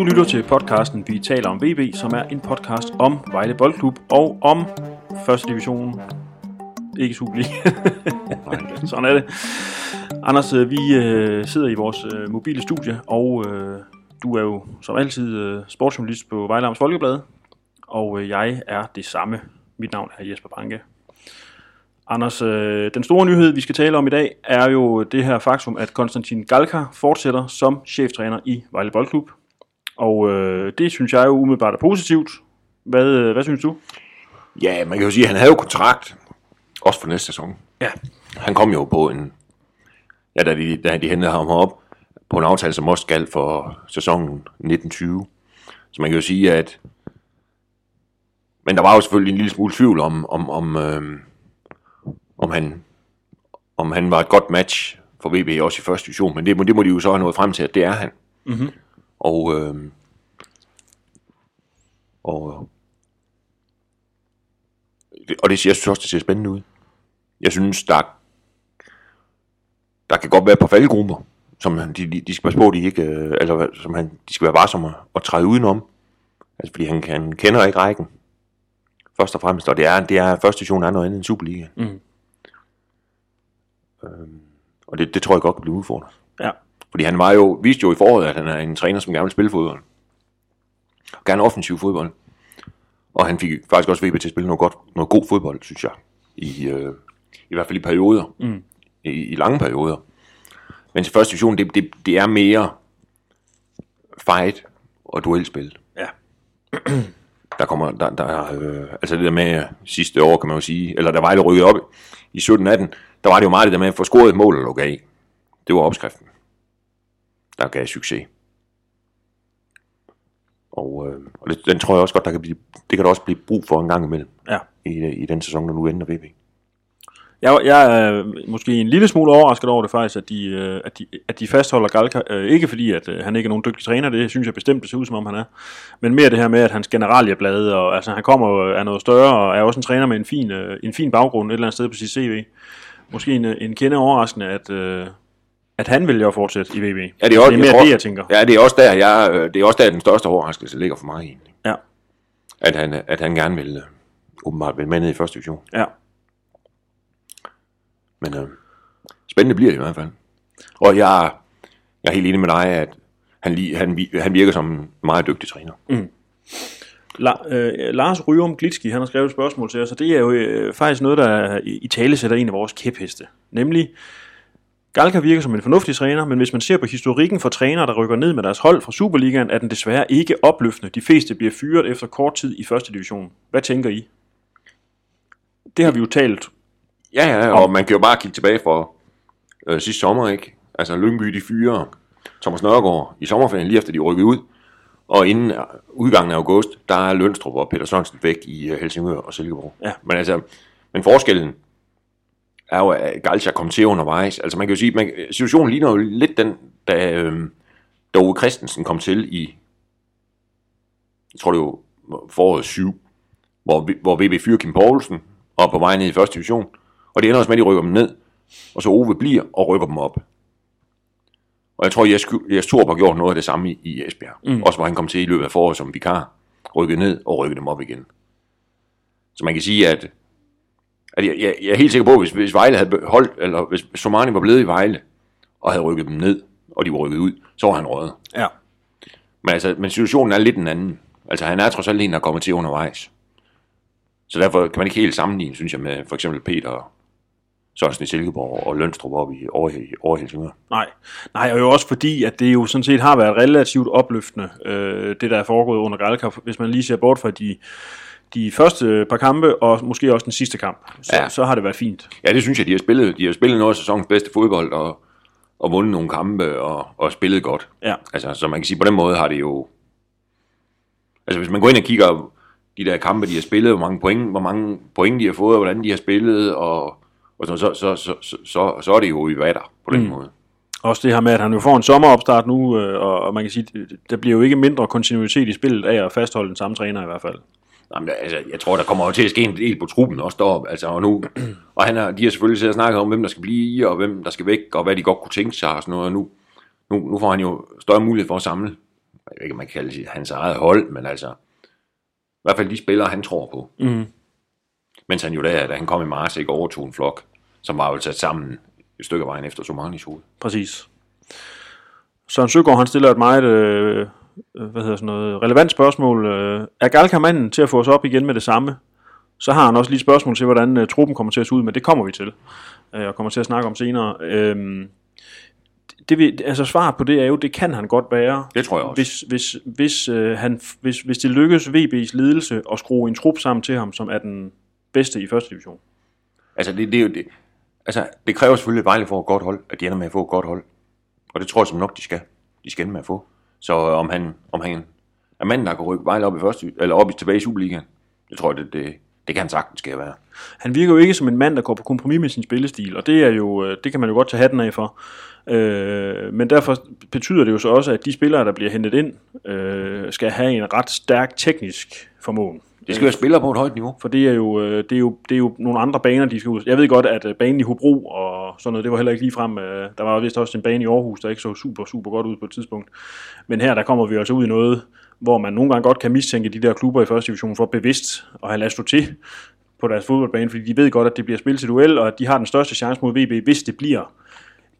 Du lytter til podcasten Vi taler om VB, som er en podcast om Vejle Boldklub og om første division. Ikke Superliga. Sådan er det. Anders, øh, vi øh, sidder i vores øh, mobile studie, og øh, du er jo som altid øh, sportsjournalist på Vejle Amts Folkeblad, og øh, jeg er det samme. Mit navn er Jesper Banke. Anders, øh, den store nyhed, vi skal tale om i dag, er jo det her faktum, at Konstantin Galka fortsætter som cheftræner i Vejle Boldklub. Og øh, det synes jeg jo umiddelbart er positivt. Hvad, øh, hvad synes du? Ja, man kan jo sige, at han havde jo kontrakt, også for næste sæson. Ja. Han kom jo på en, ja, da de, da de hentede ham op, på en aftale, som også galt for sæsonen 1920. Så man kan jo sige, at, men der var jo selvfølgelig en lille smule tvivl om, om, om, øh, om, han, om han var et godt match for VB også i første division, men det, må- det må de jo så have nået frem til, at det er han. Mm-hmm. Og, øh, og, og det, jeg synes også, det ser spændende ud. Jeg synes, der, der kan godt være et par faldgrupper, som han- de, de, de skal passe på, de ikke, øh, eller hvad- som han, de skal være varsomme at træde udenom. Altså, fordi han, han kender ikke rækken. Først og fremmest, og det er, det er første division er noget andet end Superliga. Mm. Øhm, og det, det tror jeg godt kan blive udfordret. Ja. Fordi han var jo, viste jo i foråret, at han er en træner, som gerne vil spille fodbold. Og gerne offensiv fodbold. Og han fik faktisk også VB til at spille noget, godt, noget god fodbold, synes jeg. I, øh, I hvert fald i perioder. Mm. I, I lange perioder. Men til første division, det, det, det er mere fight og duelspil. Ja. Der kommer, der, der, øh, altså det der med sidste år, kan man jo sige, eller der var det rykket op i 17-18, der var det jo meget det der med at få scoret et mål og lukke af. Det var opskriften. Der gav succes. Og, øh, og det, den tror jeg også godt, der kan blive, det kan der også blive brug for en gang imellem Ja. i, i den sæson, der nu ender VB. Jeg, jeg er måske en lille smule overrasket over det faktisk, at de, øh, at de, at de fastholder Galka. Øh, ikke fordi, at øh, han ikke er nogen dygtig træner, det synes jeg bestemt, det ser ud som om han er. Men mere det her med, at hans generalieblad, og altså han kommer af noget større, og er også en træner med en fin, en fin baggrund et eller andet sted på sit CV. Måske en, en kende overraskende, at, at han vælger at fortsætte i VB. Ja, det er, også, det er mere tror- det, jeg tænker. Ja, det er også der, jeg, øh, det er også der, den største overraskelse ligger for mig egentlig. Ja. At han, at han gerne vil, øh, åbenbart vil med ned i første division. Ja. Men øh, spændende bliver det i hvert fald. Og jeg, jeg er helt enig med dig, at han, li- han, han virker som en meget dygtig træner. La, øh, Lars Ryum Glitski, han har skrevet et spørgsmål til os, og det er jo øh, faktisk noget, der i, i tale sætter en af vores kæpheste. Nemlig, Galka virker som en fornuftig træner, men hvis man ser på historikken for trænere, der rykker ned med deres hold fra Superligaen, er den desværre ikke opløftende. De fleste bliver fyret efter kort tid i første division. Hvad tænker I? Det har vi jo talt. Ja, ja, og man kan jo bare kigge tilbage for øh, sidste sommer, ikke? Altså Lyngby, de fyre Thomas Nørgaard i sommerferien, lige efter de rykkede ud. Og inden udgangen af august, der er Lønstrup og Peter Sørensen væk i øh, Helsingør og Silkeborg. Ja. Men altså, men forskellen er jo, at Galcha kom til undervejs. Altså man kan jo sige, man, situationen ligner jo lidt den, da, øh, da Ove Christensen kom til i, jeg tror det var foråret 7, hvor, hvor VB fyrer Kim Poulsen og på vej ned i første division. Og det ender også med, at de rykker dem ned. Og så Ove bliver og rykker dem op. Og jeg tror, Jes, Jes Torp har gjort noget af det samme i, i Esbjerg. Mm. Også hvor han kom til i løbet af foråret som vikar. Rykket ned og rykket dem op igen. Så man kan sige, at, at jeg, jeg, jeg er helt sikker på, at hvis, hvis Vejle havde holdt, eller hvis Somani var blevet i Vejle, og havde rykket dem ned, og de var rykket ud, så var han røget. Ja. Men, altså, men situationen er lidt en anden. Altså han er trods alt en, der er kommet til undervejs. Så derfor kan man ikke helt sammenligne, synes jeg, med for eksempel Peter Sørensen i Silkeborg og Lønstrup op i over, over Helsingør. Nej. Nej, og jo også fordi, at det jo sådan set har været relativt opløftende, øh, det der er foregået under Galka, hvis man lige ser bort fra de, de første par kampe, og måske også den sidste kamp, så, ja. Så har det været fint. Ja, det synes jeg, de har spillet. De har spillet noget af sæsonens bedste fodbold, og, og vundet nogle kampe, og, og spillet godt. Ja. Altså, så man kan sige, på den måde har det jo... Altså, hvis man går ind og kigger de der kampe, de har spillet, hvor mange point, hvor mange point de har fået, og hvordan de har spillet, og, og så, så, så, så, så, så, så er det jo i vatter på den mm. måde. Også det her med, at han jo får en sommeropstart nu, øh, og, og man kan sige, der bliver jo ikke mindre kontinuitet i spillet af at fastholde den samme træner i hvert fald. Jamen, altså, jeg tror, der kommer jo til at ske en del på truppen også deroppe. Altså, og nu, og han har, de har selvfølgelig siddet og snakket om, hvem der skal blive, og hvem der skal væk, og hvad de godt kunne tænke sig og sådan noget. Og nu, nu, nu får han jo større mulighed for at samle jeg ved ikke, om man kan kalde det hans eget hold, men altså, i hvert fald de spillere, han tror på. Mm. Mens han jo der, da han kom i marts, ikke overtog en flok, som var jo sat sammen et stykke af vejen efter Somanis hoved. Præcis. Søren Søgaard, han stiller et meget øh, øh, hvad hedder sådan noget, relevant spørgsmål. Øh, er Galka manden til at få os op igen med det samme? Så har han også lige et spørgsmål til, hvordan øh, truppen kommer til at se ud, men det kommer vi til, øh, og kommer til at snakke om senere. Øh, det, vi, altså svar på det er jo, det kan han godt være. Det tror jeg også. Hvis, hvis, hvis, øh, han, hvis, hvis det lykkes VB's ledelse at skrue en trup sammen til ham, som er den bedste i første division. Altså, det, det, er jo det. Altså, det kræver selvfølgelig, Vejle får et godt hold, at de ender med at få et godt hold. Og det tror jeg som nok, de skal. De skal ende med at få. Så øh, om han, om han er manden, der kan rykke Vejle op i første, eller op i tilbage i Superligaen, det tror jeg, det, det, det kan han sagtens skal være. Han virker jo ikke som en mand, der går på kompromis med sin spillestil, og det er jo øh, det kan man jo godt tage hatten af for. Øh, men derfor betyder det jo så også, at de spillere, der bliver hentet ind, øh, skal have en ret stærk teknisk formåen. Det skal være spillere på et højt niveau. For det er, jo, øh, det, er jo, det er jo nogle andre baner, de skal ud. Jeg ved godt, at øh, banen i Hobro og sådan noget, det var heller ikke lige frem. øh, Der var vist også en bane i Aarhus, der ikke så super, super godt ud på et tidspunkt. Men her, der kommer vi altså ud i noget, hvor man nogle gange godt kan mistænke de der klubber i første division for bevidst at have ladet stå til på deres fodboldbane, fordi de ved godt, at det bliver spillet til duel, og at de har den største chance mod VB, hvis det bliver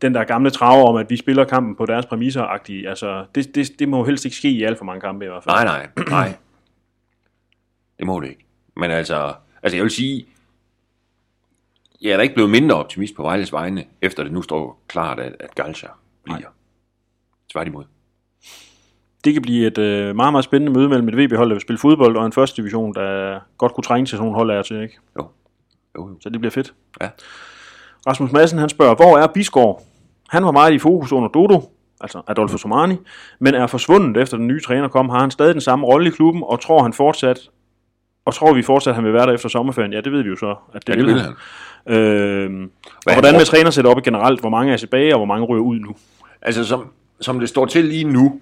den der gamle traver om, at vi spiller kampen på deres præmisser -agtige. Altså, det, det, det må helst ikke ske i alt for mange kampe i hvert fald. Nej, nej, nej. Det må det ikke. Men altså, altså jeg vil sige, jeg er da ikke blevet mindre optimist på Vejles vegne, efter det nu står klart, at, at Galcha bliver. Nej. Tværtimod. Det kan blive et øh, meget, meget spændende møde mellem et VB-hold, der vil spille fodbold, og en første division, der godt kunne trænge til sådan nogle hold af til, ikke? Jo. Jo, jo. Så det bliver fedt. Ja. Rasmus Madsen, han spørger, hvor er Bisgaard? Han var meget i fokus under Dodo, altså Adolfo Somani, men er forsvundet efter den nye træner kom. Har han stadig den samme rolle i klubben, og tror han fortsat, og tror vi fortsat, at han vil være der efter sommerferien? Ja, det ved vi jo så, at det, Ja, det vil han. han. Øh, Hvad og hvordan med træner sætte op generelt? Hvor mange er tilbage, og hvor mange ryger ud nu? Altså, som, som det står til lige nu,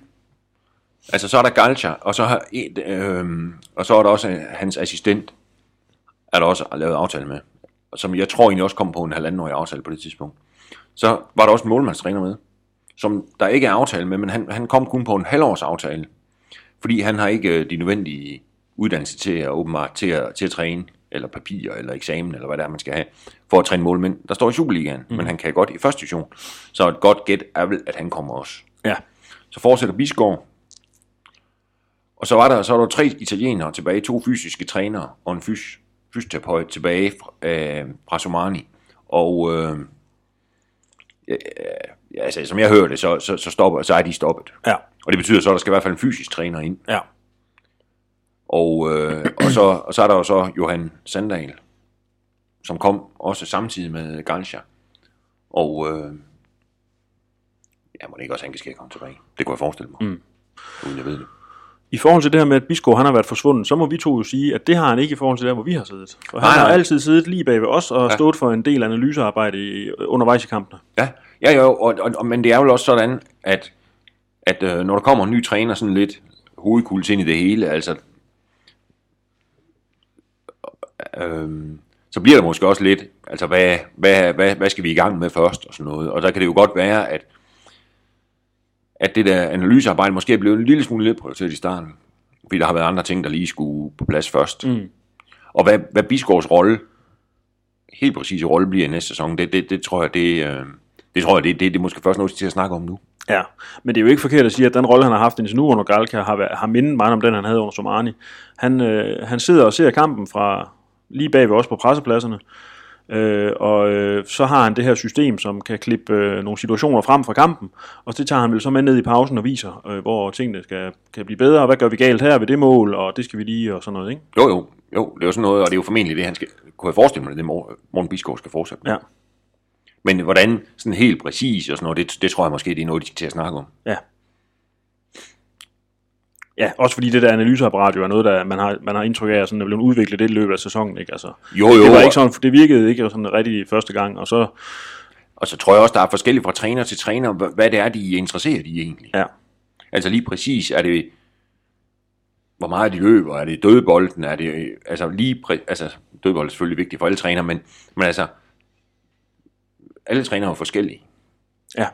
altså så er der Galcha, og så, har, et, øhm, og så er der også øh, hans assistent, er der også lavet aftale med, som jeg tror egentlig også kom på en halvandenårig aftale på det tidspunkt. Så var der også en målmandstræner med, som der ikke er aftale med, men han, han kom kun på en halvårs aftale, fordi han har ikke øh, de nødvendige uddannelse til at åbenbart til at, til at træne, eller papir, eller eksamen, eller hvad det er, man skal have, for at træne målmænd. Der står i Superligaen, mm. men han kan godt i første division. Så et godt gæt er vel, at han kommer også. Ja, Så fortsætter Bisgaard. Og så var der, så var der tre italienere tilbage, to fysiske trænere og en fys, fysioterapeut tilbage fra, øh, fra Somani. Og øh, ja, ja, altså, som jeg hører det, så, så, så, stopper, så er de stoppet. ja, Og det betyder så, at der skal i hvert fald en fysisk træner ind. ja. Og, øh, og, så, og så er der jo så Johan Sandal, som kom også samtidig med Galcia. Og øh, ja, må det ikke også, han komme tilbage. Det kunne jeg forestille mig, Mm. uden jeg ved det. I forhold til det her med, at Bisgaard han har været forsvundet, så må vi to jo sige, at det har han ikke i forhold til der, hvor vi har siddet. For han Nej, har altid siddet lige bag ved os og Ja. stået for en del analysearbejde i, undervejs i kampene. Ja, ja jo, og, og, og, men det er jo også sådan, at, at øh, når der kommer en ny træner, sådan lidt hovedkuls ind i det hele, altså, øh, så bliver der måske også lidt, altså, hvad, hvad, hvad, hvad skal vi i gang med først, og sådan noget. Og der kan det jo godt være, at, at det der analysearbejde måske er blevet en lille smule lidt prioriteret i starten, fordi der har været andre ting, der lige skulle på plads først. Mm. Og hvad, hvad Bisgaards rolle, helt præcise rolle bliver i næste sæson, det, det, det tror jeg, det, øh, det tror jeg, det, det, det er måske først noget til at snakke om nu. Ja, men det er jo ikke forkert at sige, at den rolle, han har haft indtil nu under Galka, har, været- har mindet meget om den, han havde under Somani. Han, øh, han sidder og ser kampen fra lige bag ved os på pressepladserne, øh, og øh, så har han det her system, som kan klippe øh, nogle situationer frem fra kampen, og det tager han vel så med ned i pausen og viser, øh, hvor tingene skal, kan blive bedre, og hvad gør vi galt her ved det mål, og det skal vi lige, og sådan noget, ikke? Jo, jo, jo, det er jo sådan noget, og det er jo formentlig det, han skal, kunne jeg forestille mig, det Mor- Morten Bisgaard skal fortsætte med. Ja, Men hvordan sådan helt præcis og sådan noget, det, det tror jeg måske, det er noget, de skal til at snakke om. ja. Ja, også fordi det der analyseapparat jo er noget, der man har, man har indtryk af, at sådan er blevet udviklet det i løbet af sæsonen, ikke? Altså, Jo, jo, det, var ikke sådan, det virkede ikke sådan rigtig første gang, og så, Og så tror jeg også, der er forskelligt fra træner til træner, hva- hvad det er, de er interesseret i egentlig. ja, Altså lige præcis, er det, hvor meget de løber, er det dødbolden, er det, altså lige, præ, altså dødbold er selvfølgelig vigtigt for alle træner, men, men altså, alle trænere er jo forskellige. ja.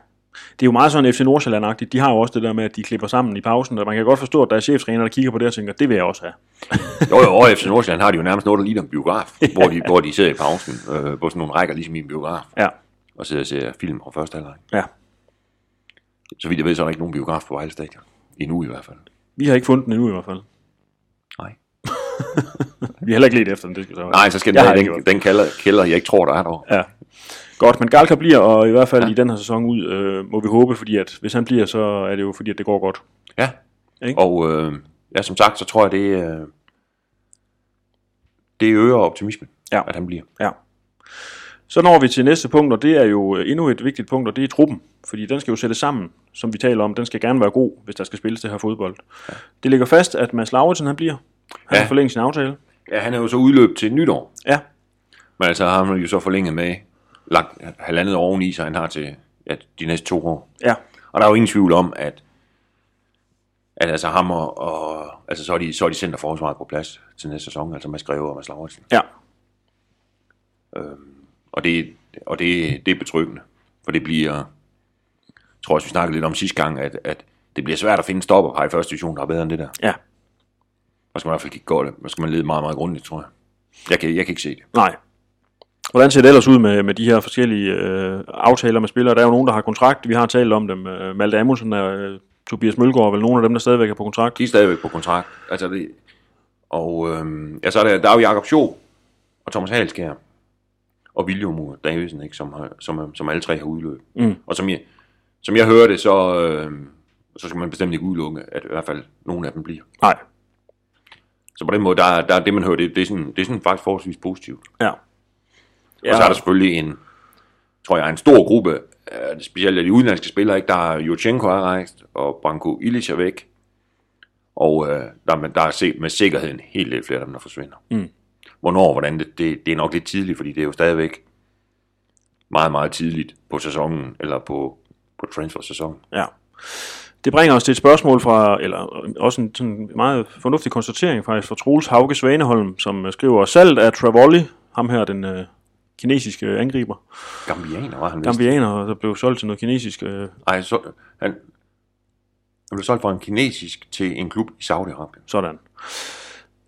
Det er jo meget sådan FC Nordsjælland-agtigt. De har jo også det der med, at de klipper sammen i pausen, og man kan godt forstå, at der er cheftræner, der kigger på det og tænker, det vil jeg også have. Jo, jo, og FC Nordsjælland har de jo nærmest noget, der ligner en biograf, hvor, de, hvor de sidder i pausen, øh, på sådan nogle rækker, ligesom i en biograf, Ja, og sidder og ser film fra første halvleg. ja. Så vidt jeg ved, så er der ikke nogen biograf på Vejle Stadion. Endnu i hvert fald. Vi har ikke fundet den endnu i hvert fald. Nej. Vi har heller ikke let efter den, det skal så Nej, så skal den den, den kælder, kælder, jeg ikke tror, der er der. Ja. Godt, men Galka bliver, og i hvert fald ja. i den her sæson ud, øh, må vi håbe, fordi at hvis han bliver, så er det jo fordi, at det går godt. Ja. Ikke? Og øh, ja, som sagt, så tror jeg, det, øh, det øger optimismen, Ja. at han bliver. Ja. Så når vi til næste punkt, og det er jo øh, endnu et vigtigt punkt, og det er truppen. Fordi den skal jo sættes sammen, som vi taler om. Den skal gerne være god, hvis der skal spilles det her fodbold. Ja. Det ligger fast, at Mads Lauritsen han bliver. Han ja. Har forlænget sin aftale. Ja, han er jo så udløb til nytår. Ja, Men altså har han jo så forlænget med lagt halvandet år oveni, så han har til ja, de næste to år. ja, Og der er jo ingen tvivl om, at, at altså ham og, og altså så er de, så er de centerforsvaret på plads til næste sæson, altså Mads Greve og Mads Lauritsen. ja. Og det, og det, det er betryggende, for det bliver, jeg tror også, vi snakkede lidt om sidste gang, at, at det bliver svært at finde stopper på i første division, der er bedre end det der. Ja, Og skal man i hvert fald kigge godt, og skal man lede meget, meget grundigt, tror jeg. Jeg kan, jeg kan ikke se det. nej. Hvordan ser det ellers ud med, med de her forskellige øh, aftaler med spillere? Der er jo nogen, der har kontrakt. Vi har talt om dem. Øh, Malte Amundsen og øh, Tobias Mølgaard er vel nogle af dem, der stadigvæk er på kontrakt. De er stadigvæk på kontrakt. Altså det, og øhm, ja, så er der, der er jo Jakob Schou og Thomas Halskær og William Davidsen, ikke, som, har, som, som alle tre har udløbet. Mm. Og som jeg, som jeg hører det, så, øhm, så skal man bestemt ikke udelukke, at i hvert fald nogle af dem bliver. Nej. Så på den måde, der, der er det, man hører, det, det, er sådan, det er sådan faktisk forholdsvis positivt. Ja. Ja. Og så er der selvfølgelig en, tror jeg, en stor gruppe, øh, specielt af de udenlandske spillere, ikke? der er Jurchenko er rejst, og Branko Ilic er væk, og øh, der, er- der er se- med sikkerhed en hel del flere af dem, der forsvinder. Mm. Hvornår, hvordan, det, det, det er nok lidt tidligt, fordi det er jo stadigvæk meget, meget tidligt på sæsonen, eller på, på transfer-sæsonen. Ja. Det bringer os til et spørgsmål fra, eller også en sådan meget fornuftig konstatering faktisk, fra Troels Hauge Svaneholm, som skriver, salget af Travolli, ham her, den øh, kinesiske angriber, Gambianer var han vist. gambianer, der blev solgt til noget kinesisk, øh, Ej, så, han, han blev solgt fra en kinesisk til en klub i Saudi-Arabien. sådan.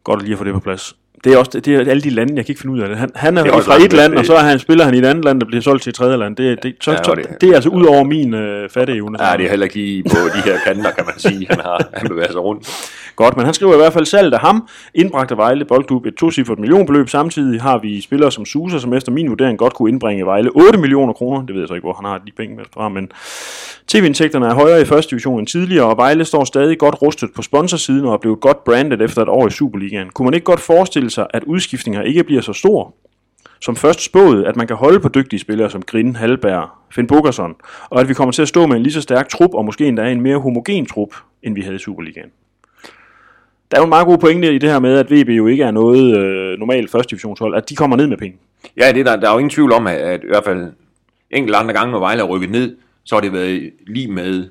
Godt lige at få det på plads. Det er også det er alle de lande, jeg kan ikke finde ud af det. Han, han er, Det er fra et land, det- og så er han, spiller han i et andet land, der bliver solgt til et tredje land. Det, det, så, Ja, så, det- det er altså ud over min øh, fatteevne. Ja, det er heller ikke lige på de her kanter, kan man sige, han har han bevæger sig rundt. Godt, men han skriver i hvert fald salget af ham, indbragte Vejle Boldklub et tocifret millionbeløb. Samtidig har vi spillere som Susa, som efter min vurdering godt kunne indbringe Vejle 8 millioner kroner. Det ved jeg så ikke, hvor han har de penge med fra, men tv-indtægterne er højere i første division end tidligere, og Vejle står stadig godt rustet på sponsorsiden og er blevet godt brandet efter et år i Superligaen. Kunne man ikke godt forestille sig, at udskiftninger ikke bliver så stor? Som først spået, at man kan holde på dygtige spillere som Grin, Halberg, Finn Bogerson, og at vi kommer til at stå med en lige så stærk trup, og måske endda en mere homogen trup, end vi havde i Superligaen. Der er jo en meget god pointe i det her med, at VB jo ikke er noget øh, normalt første divisionshold, at de kommer ned med penge. Ja, det er der, der er jo ingen tvivl om, at, at i hvert fald enkelte andre gange, når Vejle er rykket ned, så har det været lige med,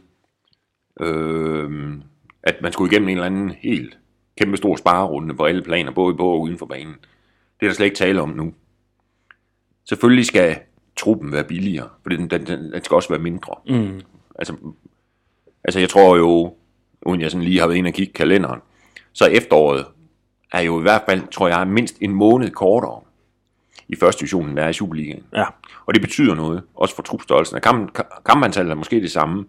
øh, at man skulle igennem en eller anden helt kæmpe stor sparerunde på alle planer, både på og uden for banen. Det er der slet ikke tale om nu. Selvfølgelig skal truppen være billigere, for den, den, den, den skal også være mindre. Mm. Altså, altså jeg tror jo, uden jeg sådan lige har været inde og kigge kalenderen, så efteråret er jo i hvert fald, tror jeg, mindst en måned kortere i første division, end der er i Superligaen. Ja, Og det betyder noget, også for trupstørrelsen. Kamp, kampantallet er måske det samme,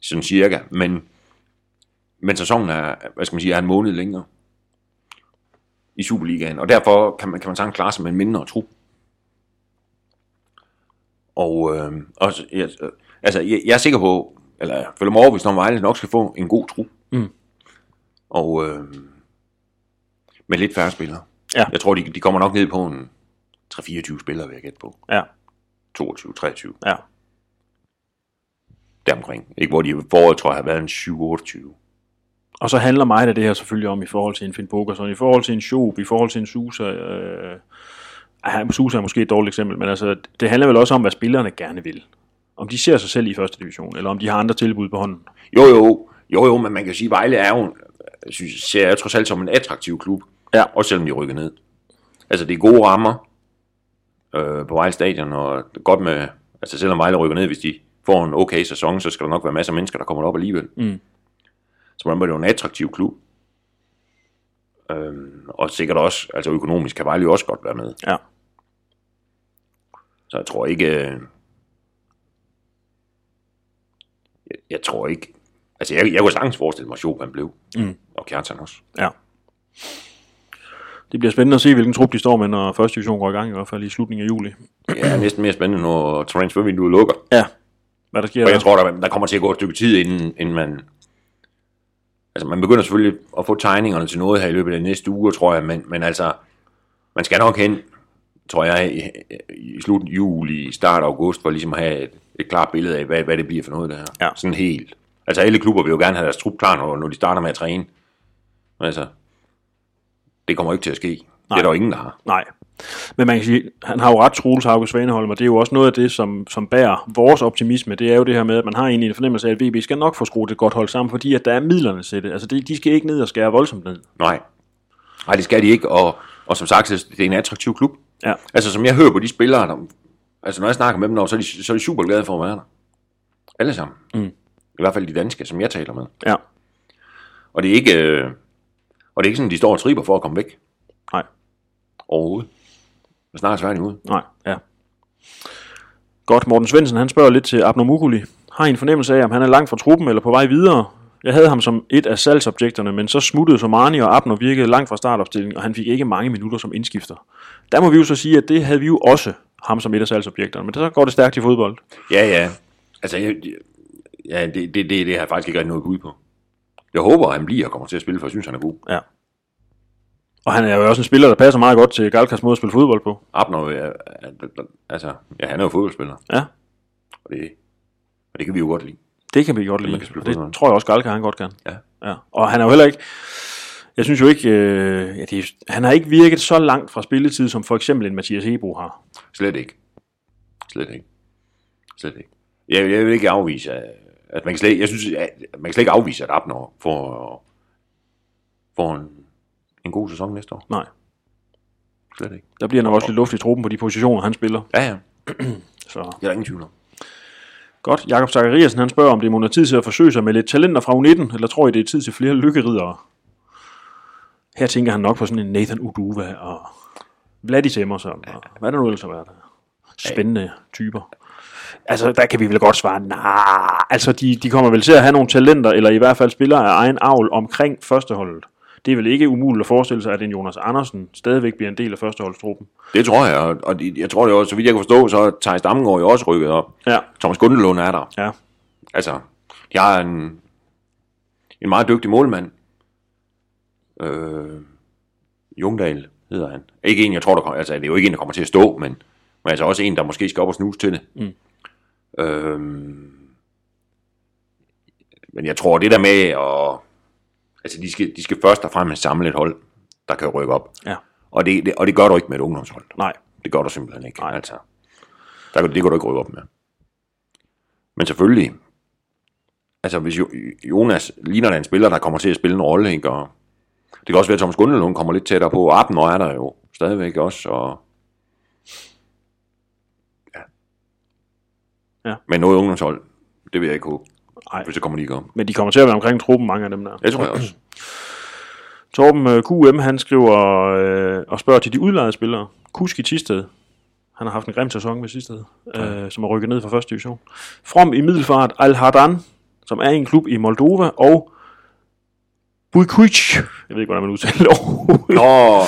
sådan cirka, men, men sæsonen er, hvad skal man sige, er en måned længere i Superligaen, og derfor kan man, kan man sagtens klare sig med en mindre trup. Og øh, også, jeg, øh, altså, jeg, jeg er sikker på, eller jeg føler mig overbevist om, at Vejle nok skal få en god trup. Mm. Og øh, med lidt færre spillere. Ja. Jeg tror, de, de kommer nok ned på en 3-24 spillere, vil jeg gætte på. ja, 22-23, ja. deromkring. Ikke, hvor de foråret, tror jeg, har været en 7-28. Og så handler mig af det her selvfølgelig om i forhold til en Finn Bogerson, i forhold til en Schob, i forhold til en Susa. Øh, ej, Susa er måske et dårligt eksempel, men altså, det handler vel også om, hvad spillerne gerne vil. Om de ser sig selv i første division, eller om de har andre tilbud på hånden. Jo, jo, jo, jo, men man kan sige, at Vejle er jo, synes, ser jeg trods alt som en attraktiv klub. Ja. Også selvom de rykker ned. Altså, det er gode rammer øh, på Vejle Stadion, og godt med Altså selvom Vejle rykker ned, hvis de får en okay sæson, så skal der nok være masser af mennesker, der kommer op alligevel. Mm. Så man er det jo en attraktiv klub. Øhm, og sikkert også, altså økonomisk kan Vejle jo også godt være med. Ja. Så jeg tror ikke... øh, Jeg, jeg tror ikke... Altså, jeg, jeg kunne sagtens forestille mig, at Schopan blev. Mm. Og Kjartan også. Ja. Det bliver spændende at se, hvilken trup de står med, når første division går i gang, i hvert fald i slutningen af juli. Det er næsten mere spændende, når transfervinduet lukker. Ja. Hvad der sker Og der? jeg tror, der, der kommer til at gå et stykke tid, inden, inden man... Altså, man begynder selvfølgelig at få tegningerne til noget her i løbet af næste uge, tror jeg, men, men altså, man skal nok hen, tror jeg, i, i slut juli, i start af august, for ligesom at have et, et klart billede af, hvad, hvad det bliver for noget der. Ja. Sådan helt. Altså, alle klubber vil jo gerne have deres trup klar, når, når de starter med at træne. Men altså, det kommer ikke til at ske. Nej. Det er der jo ingen, der har. Nej. Men man kan sige, han har jo ret, Troels Hauge Svaneholm, og det er jo også noget af det, som, som bærer vores optimisme. Det er jo det her med, at man har egentlig en fornemmelse af, at VB skal nok få skruet et godt hold sammen, fordi at der er midlerne til det. Altså, det, de skal ikke ned og skære voldsomt ned. Nej. Nej, det skal de ikke, og, og som sagt, det er en attraktiv klub. Ja. Altså, som jeg hører på de spillere, der, altså når jeg snakker med dem, så er de, så er de super glade for at være der. Alle sammen. Mm. I hvert fald de danske, som jeg taler med. Ja. Og det er ikke, øh, og det er ikke sådan, de står og triber for at komme væk. Nej. Overhovedet. Det er snart svært imod. Nej, ja. Godt, Morten Svendsen, han spørger lidt til Abner Mukuli. Har I en fornemmelse af, om han er langt fra truppen eller på vej videre? Jeg havde ham som et af salgsobjekterne, men så smuttede Somani og Abner virkede langt fra startopstillingen, og han fik ikke mange minutter som indskifter. Der må vi jo så sige, at det havde vi jo også ham som et af salgsobjekterne, men så går det stærkt i fodbold. Ja, ja. Altså, jeg, ja, det, det, det, det har jeg faktisk ikke rigtig noget bud på. Jeg håber, at han bliver og kommer til at spille, for jeg synes, han er god. Ja. Og han er jo også en spiller, der passer meget godt til Galkas måde at spille fodbold på. Abner, ja, altså, ja, han er jo fodboldspiller, Ja, og det, og det kan vi jo godt lide. det kan vi godt lide. kan spille Det fodbold. tror jeg også, Galka han godt kan. Ja. Ja. Og han er jo heller ikke... Jeg synes jo ikke... Øh, ja, det han har ikke virket så langt fra spilletid, som for eksempel en Mathias Hebo har. Slet ikke. Slet ikke. Slet ikke. Jeg, jeg vil ikke afvise, at at man kan slet, jeg synes, at man kan slet ikke afvise, at Abner får, får en, en god sæson næste år. Nej. Slet ikke. Der bliver nok også lidt luft i truppen på de positioner, han spiller. Ja, ja. Så Det er der ingen tvivl om. godt. Jakob Zachariasen, han spørger, om det må tid til at forsøge sig med lidt talenter fra U19, eller tror I, det er tid til flere lykkeridere? Her tænker han nok på sådan en Nathan Uduva og Vladis Emerson, og hvad der nu ellers har været. Spændende typer. Altså, der kan vi vel godt svare, nej, altså de, de kommer vel til at have nogle talenter, eller i hvert fald spillere af egen avl omkring førsteholdet. Det er vel ikke umuligt at forestille sig, at en Jonas Andersen stadigvæk bliver en del af førsteholdstruppen. Det tror jeg, og, jeg tror det også, så vidt jeg kan forstå, så er Thijs Damgaard jo også rykket op. Ja, Thomas Gundelund er der. ja, Altså, jeg har en, en meget dygtig målmand. Øh, Jungdal hedder han. Ikke en, jeg tror, der kommer, altså det er jo ikke en, der kommer til at stå, men, men altså også en, der måske skal op og snuse til det. Mm. Øh, men jeg tror, det der med at... Altså, de skal, de skal først og fremmest samle et hold, der kan rykke op. ja, Og det, det, og det gør du ikke med et ungdomshold. nej, Det gør du simpelthen ikke. Nej. Altså, der, det kan du ikke rykke op med. Men selvfølgelig, altså hvis Jo- Jonas ligner en spiller, der kommer til at spille en rolle, ikke? Og det kan også være, at Thomas Gundelund kommer lidt tættere på. Abner er der jo stadigvæk også, og Ja. Men noget ungdomshold, det vil jeg ikke håbe, nej. hvis det kommer ikke om. Men de kommer til at være omkring truppen, mange af dem der. Det tror jeg også. Torben øh, QM, han skriver øh, og spørger til de udlejede spillere. Kusk i Tisted. Han har haft en grim sæson med Tisted, øh, som er rykket ned fra første division. From i Middelfart, Al Hardan, som er en klub i Moldova, og Bujkuic, jeg ved ikke, hvordan man udtaler det, Nå,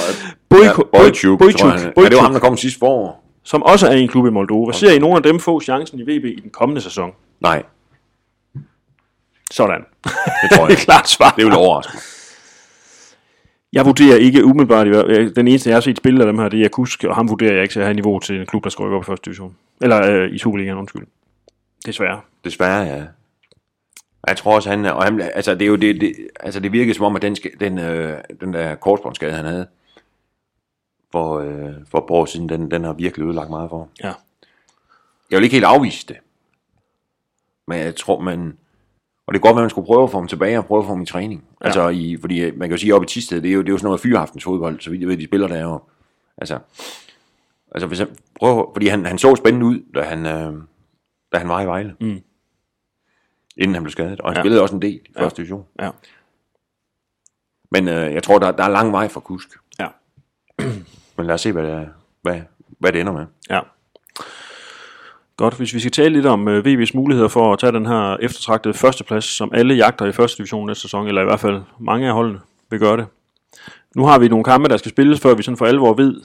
Bojko- ja, Bojtjuk, Bojtjuk, jeg. Ja, det Bojtjuk. var ham, der kom sidst forår. Som også er en klub i Moldova. Ser I nogen af dem få chancen i VB i den kommende sæson? Nej, Sådan. det tror jeg det er klart svar. Det vil overraske. Jeg vurderer ikke umiddelbart, i den eneste jeg har set spille af dem her, det er Kusk, og ham vurderer jeg ikke til at have niveau til en klub, der skal rykke op i første division. Eller øh, i Superligaen, undskyld. Desværre. Desværre, ja. Jeg tror også, han, er- og han altså det er jo det, det, altså det virkede som om, at den, den, øh, den der korsbåndsskade, han havde for, øh, for et par år siden, den, den har virkelig ødelagt meget for ham. Ja. Jeg vil ikke helt afvise det. Men jeg tror, man... Og det kan godt at man skulle prøve at få ham tilbage og prøve at få ham i træning. Ja. Altså, i, fordi øh, man kan jo sige, oppe i Tisted, det er jo, det er jo sådan noget fyraftens fodbold, så vidt jeg ved, de spiller derovre. Altså, altså hvis han, prøv, fordi han, han så spændende ud, da han, øh, da han var i Vejle. Mm. Inden han blev skadet. Og han Ja. ja. spillede også en del i Ja. første division. Ja. Men øh, jeg tror, der, der er lang vej for Kusk. Ja. Men lad os se, hvad det, er, hvad, hvad det ender med. Ja. Godt, hvis vi skal tale lidt om øh, VB's muligheder for at tage den her eftertragtede førsteplads, som alle jagter i første division næste sæson, eller i hvert fald mange af holdene vil gøre det. Nu har vi nogle kampe, der skal spilles, før vi sådan for alvor ved,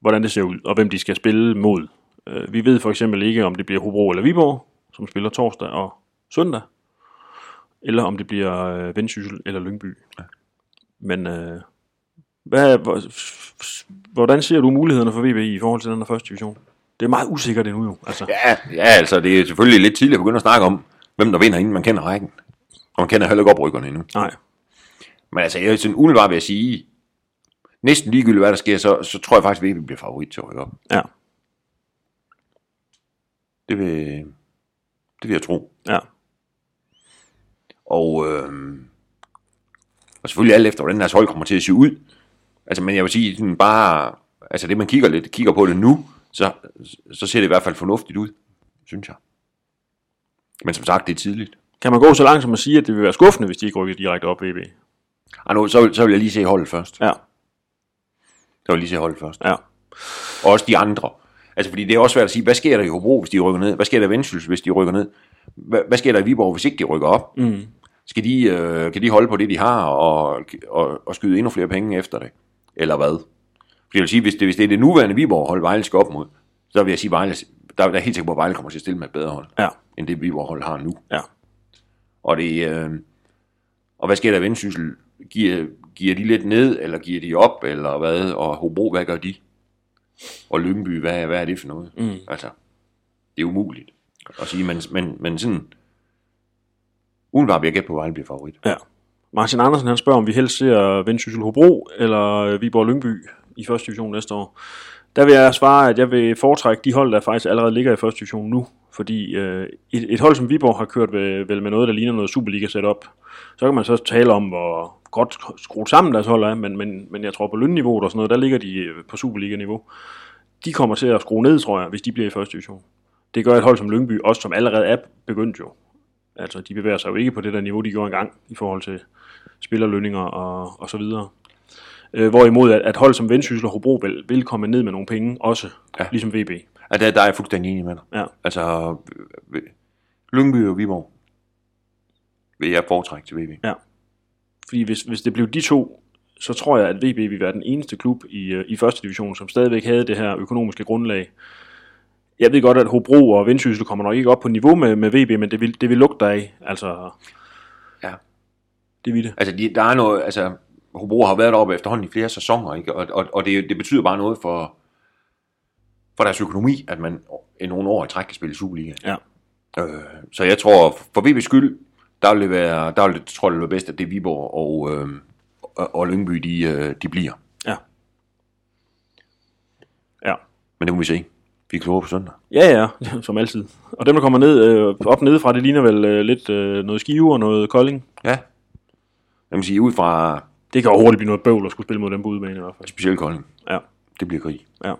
hvordan det ser ud, og hvem de skal spille mod. Øh, vi ved for eksempel ikke, om det bliver Hobro eller Viborg, som spiller torsdag og søndag, eller om det bliver øh, Vendsyssel eller Lyngby. Men øh, hvad, hvor, hvordan ser du mulighederne for VB i forhold til den her første division? Det er meget usikkert endnu jo. Altså. Ja, ja, altså det er selvfølgelig lidt tidligt at begynde at snakke om, hvem der vinder, inden man kender rækken. Og man kender heller ikke oprykkerne endnu. Nej. Men altså, jeg er sådan umiddelbart ved at sige, næsten ligegyldigt hvad der sker, så, så tror jeg faktisk, at vi bliver favorit til at rykke op. Ja. Det vil, det vil jeg tro. Ja. Og, øh, og selvfølgelig alt efter, hvordan deres hold kommer til at se ud. Altså, men jeg vil sige, sådan bare, altså det man kigger lidt, kigger på det nu, så, så ser det i hvert fald fornuftigt ud, synes jeg. Men som sagt, det er tidligt. Kan man gå så langt som at sige, at det vil være skuffende, hvis de ikke rykker direkte op VB? Ej, nu, så, vil- så vil jeg lige se holdet først. Ja. Så vil jeg lige se holdet først. Ja. Og også de andre. Altså, fordi det er også svært at sige, hvad sker der i Hobro, hvis de rykker ned? Hvad sker der i Vendsyssel, hvis de rykker ned? Hvad, hvad sker der i Viborg, hvis ikke de rykker op? Mm. Skal de, øh, kan de holde på det, de har, og, og, og skyde endnu flere penge efter det? Eller hvad? Fordi jeg vil sige, hvis det, hvis det er det nuværende Viborg hold, Vejle skal op mod, så vil jeg sige, Vejle, der, der er helt sikker på, at Vejle kommer til at stille med et bedre hold, Ja. end det Viborg hold har nu. Ja. Og, det, øh, og hvad sker der i Vendsyssel? Giver, giver de lidt ned, eller giver de op, eller hvad? Og Hobro, hvad gør de? Og Lyngby, hvad, hvad er det for noget? Mm. Altså, det er umuligt at sige, men, men, men sådan, umiddelbart vil jeg gætte på, at Vejle bliver favorit. ja. Martin Andersen han spørger, om vi helst ser Vendsyssel Hobro eller øh, Viborg Lyngby i første division næste år. Der vil jeg svare, at jeg vil foretrække de hold, der faktisk allerede ligger i første division nu. Fordi øh, et, et hold som Viborg har kørt ved, vel med noget, der ligner noget Superliga setup. Så kan man så tale om, hvor godt skruet sammen deres hold er, men, men, men jeg tror på lønniveauet og sådan noget, der ligger de øh, på Superliga-niveau. De kommer til at skrue ned, tror jeg, hvis de bliver i første division. Det gør et hold som Lyngby, også som allerede er begyndt jo. Altså, de bevæger sig jo ikke på det der niveau, de gjorde engang, i forhold til spillerlønninger og, og så videre. Øh, hvorimod, at, at hold som Vendsyssel og Hobro vil, vil komme ned med nogle penge, også, ja. Ja. ligesom VB. Ja, der, der er jeg fuldstændig enig med dig. Ja. Altså, øh, Lyngby og Viborg vil jeg foretrække til VB. Fordi hvis, hvis det blev de to, så tror jeg, at VB vil være den eneste klub i, øh, i første division, som stadigvæk havde det her økonomiske grundlag. Jeg ved godt, at Hobro og Vendsyssel kommer nok ikke op på niveau med, med VB, men det vil, det vil lugte af. Altså, Ja. det vil det. Altså, de, der er noget, altså, Hobro har været deroppe efterhånden i flere sæsoner, ikke? Og, og, og det, det betyder bare noget for, for deres økonomi, at man i nogle år i træk kan spille Superliga. Ja. Øh, så jeg tror, for VB's skyld, der vil det være, der vil det, tror jeg, det vil være bedst, at det er Viborg og, øh, og, og Lyngby, de, øh, de bliver. Ja. Ja. Men det må vi se. Vi er klogere på søndag. Ja, ja, som altid. Og dem, der kommer ned, øh, op nedefra, det ligner vel øh, lidt øh, noget skive og noget kolding. Ja. Jeg må sige, ud fra Det kan jo hurtigt blive noget bøvl at skulle spille mod dem på udebane i hvert fald. specielt Kolding, Ja, det bliver krig. ja.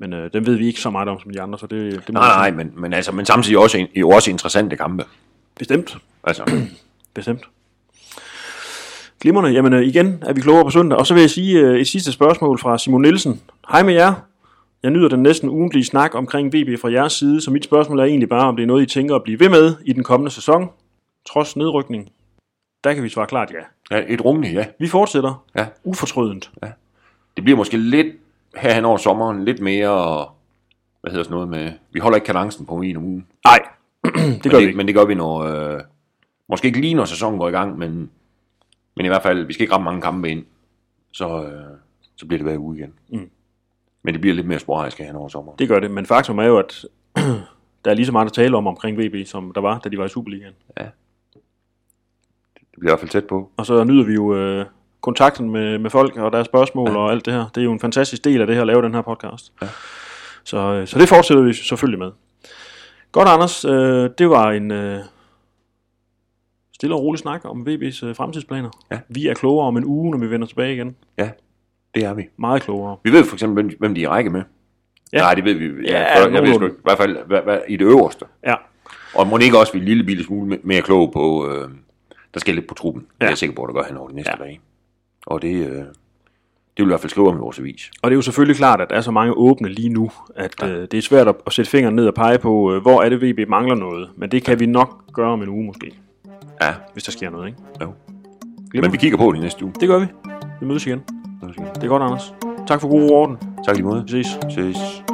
Men øh, dem ved vi ikke så meget om som de andre, så det, det Nej, nej, men, men, altså, men samtidig også, jo også interessante kampe. Bestemt. Altså, Bestemt. Glimmerne, jamen øh, igen er vi klogere på søndag. Og så vil jeg sige øh, et sidste spørgsmål fra Simon Nielsen. Hej med jer. Jeg nyder den næsten ugentlige snak omkring VB fra jeres side, så mit spørgsmål er egentlig bare, om det er noget, I tænker at blive ved med i den kommende sæson, trods nedrykning. Der kan vi svare klart ja. ja, et rummeligt, ja. Vi fortsætter. Ja. Ufortrødent. Det bliver måske lidt her hen over sommeren, lidt mere, hvad hedder sådan noget med, vi holder ikke kadencen på en om ugen. Nej, det gør men vi det, ikke. Men det gør vi når, øh, måske ikke lige når sæsonen går i gang, men, men i hvert fald, vi skal ikke ramme mange kampe ind, så, øh, så bliver det hver uge igen. Mm. Men det bliver lidt mere sporadisk her over sommeren. Det gør det, men faktum er jo, at der er lige så meget at tale om omkring VB, som der var, da de var i Superligaen. Det bliver i hvert fald tæt på. Og så nyder vi jo øh, kontakten med, med folk og deres spørgsmål ja. og alt det her. Det er jo en fantastisk del af det her at lave den her podcast. Ja. Så, øh, så det fortsætter vi selvfølgelig med. Godt, Anders. Øh, det var en øh, stille og rolig snak om VB's øh, fremtidsplaner. Ja. Vi er klogere om en uge, når vi vender tilbage igen. Ja, det er vi. Meget klogere. Vi ved for eksempel, hvem, hvem de er række med. Ja. Nej, det ved vi. Ja, Ja, for, jeg ved sgu ikke. I hvert fald hvad, hvad, i det øverste. Ja. Og må ikke også blive en lille bitte smule me- mere klog på, øh, der skal lidt på truppen. Ja. Det er Ja. jeg sikker på, at der gør hen over de næste Ja. ja. dage. Og det, øh, det vil i hvert fald skrive om i vores avis. Og det er jo selvfølgelig klart, at der er så mange åbne lige nu, at ja. øh, det er svært at, at sætte fingeren ned og pege på, øh, hvor er det VB mangler noget. Men det kan vi nok gøre om en uge måske, Ja, hvis der sker noget, ikke? jo. Glemmer Men vi kigger på det i næste uge. Det gør vi. Vi mødes igen. Det er godt, Anders. Tak for god orden. Tak lige måde. Vi ses. Ses.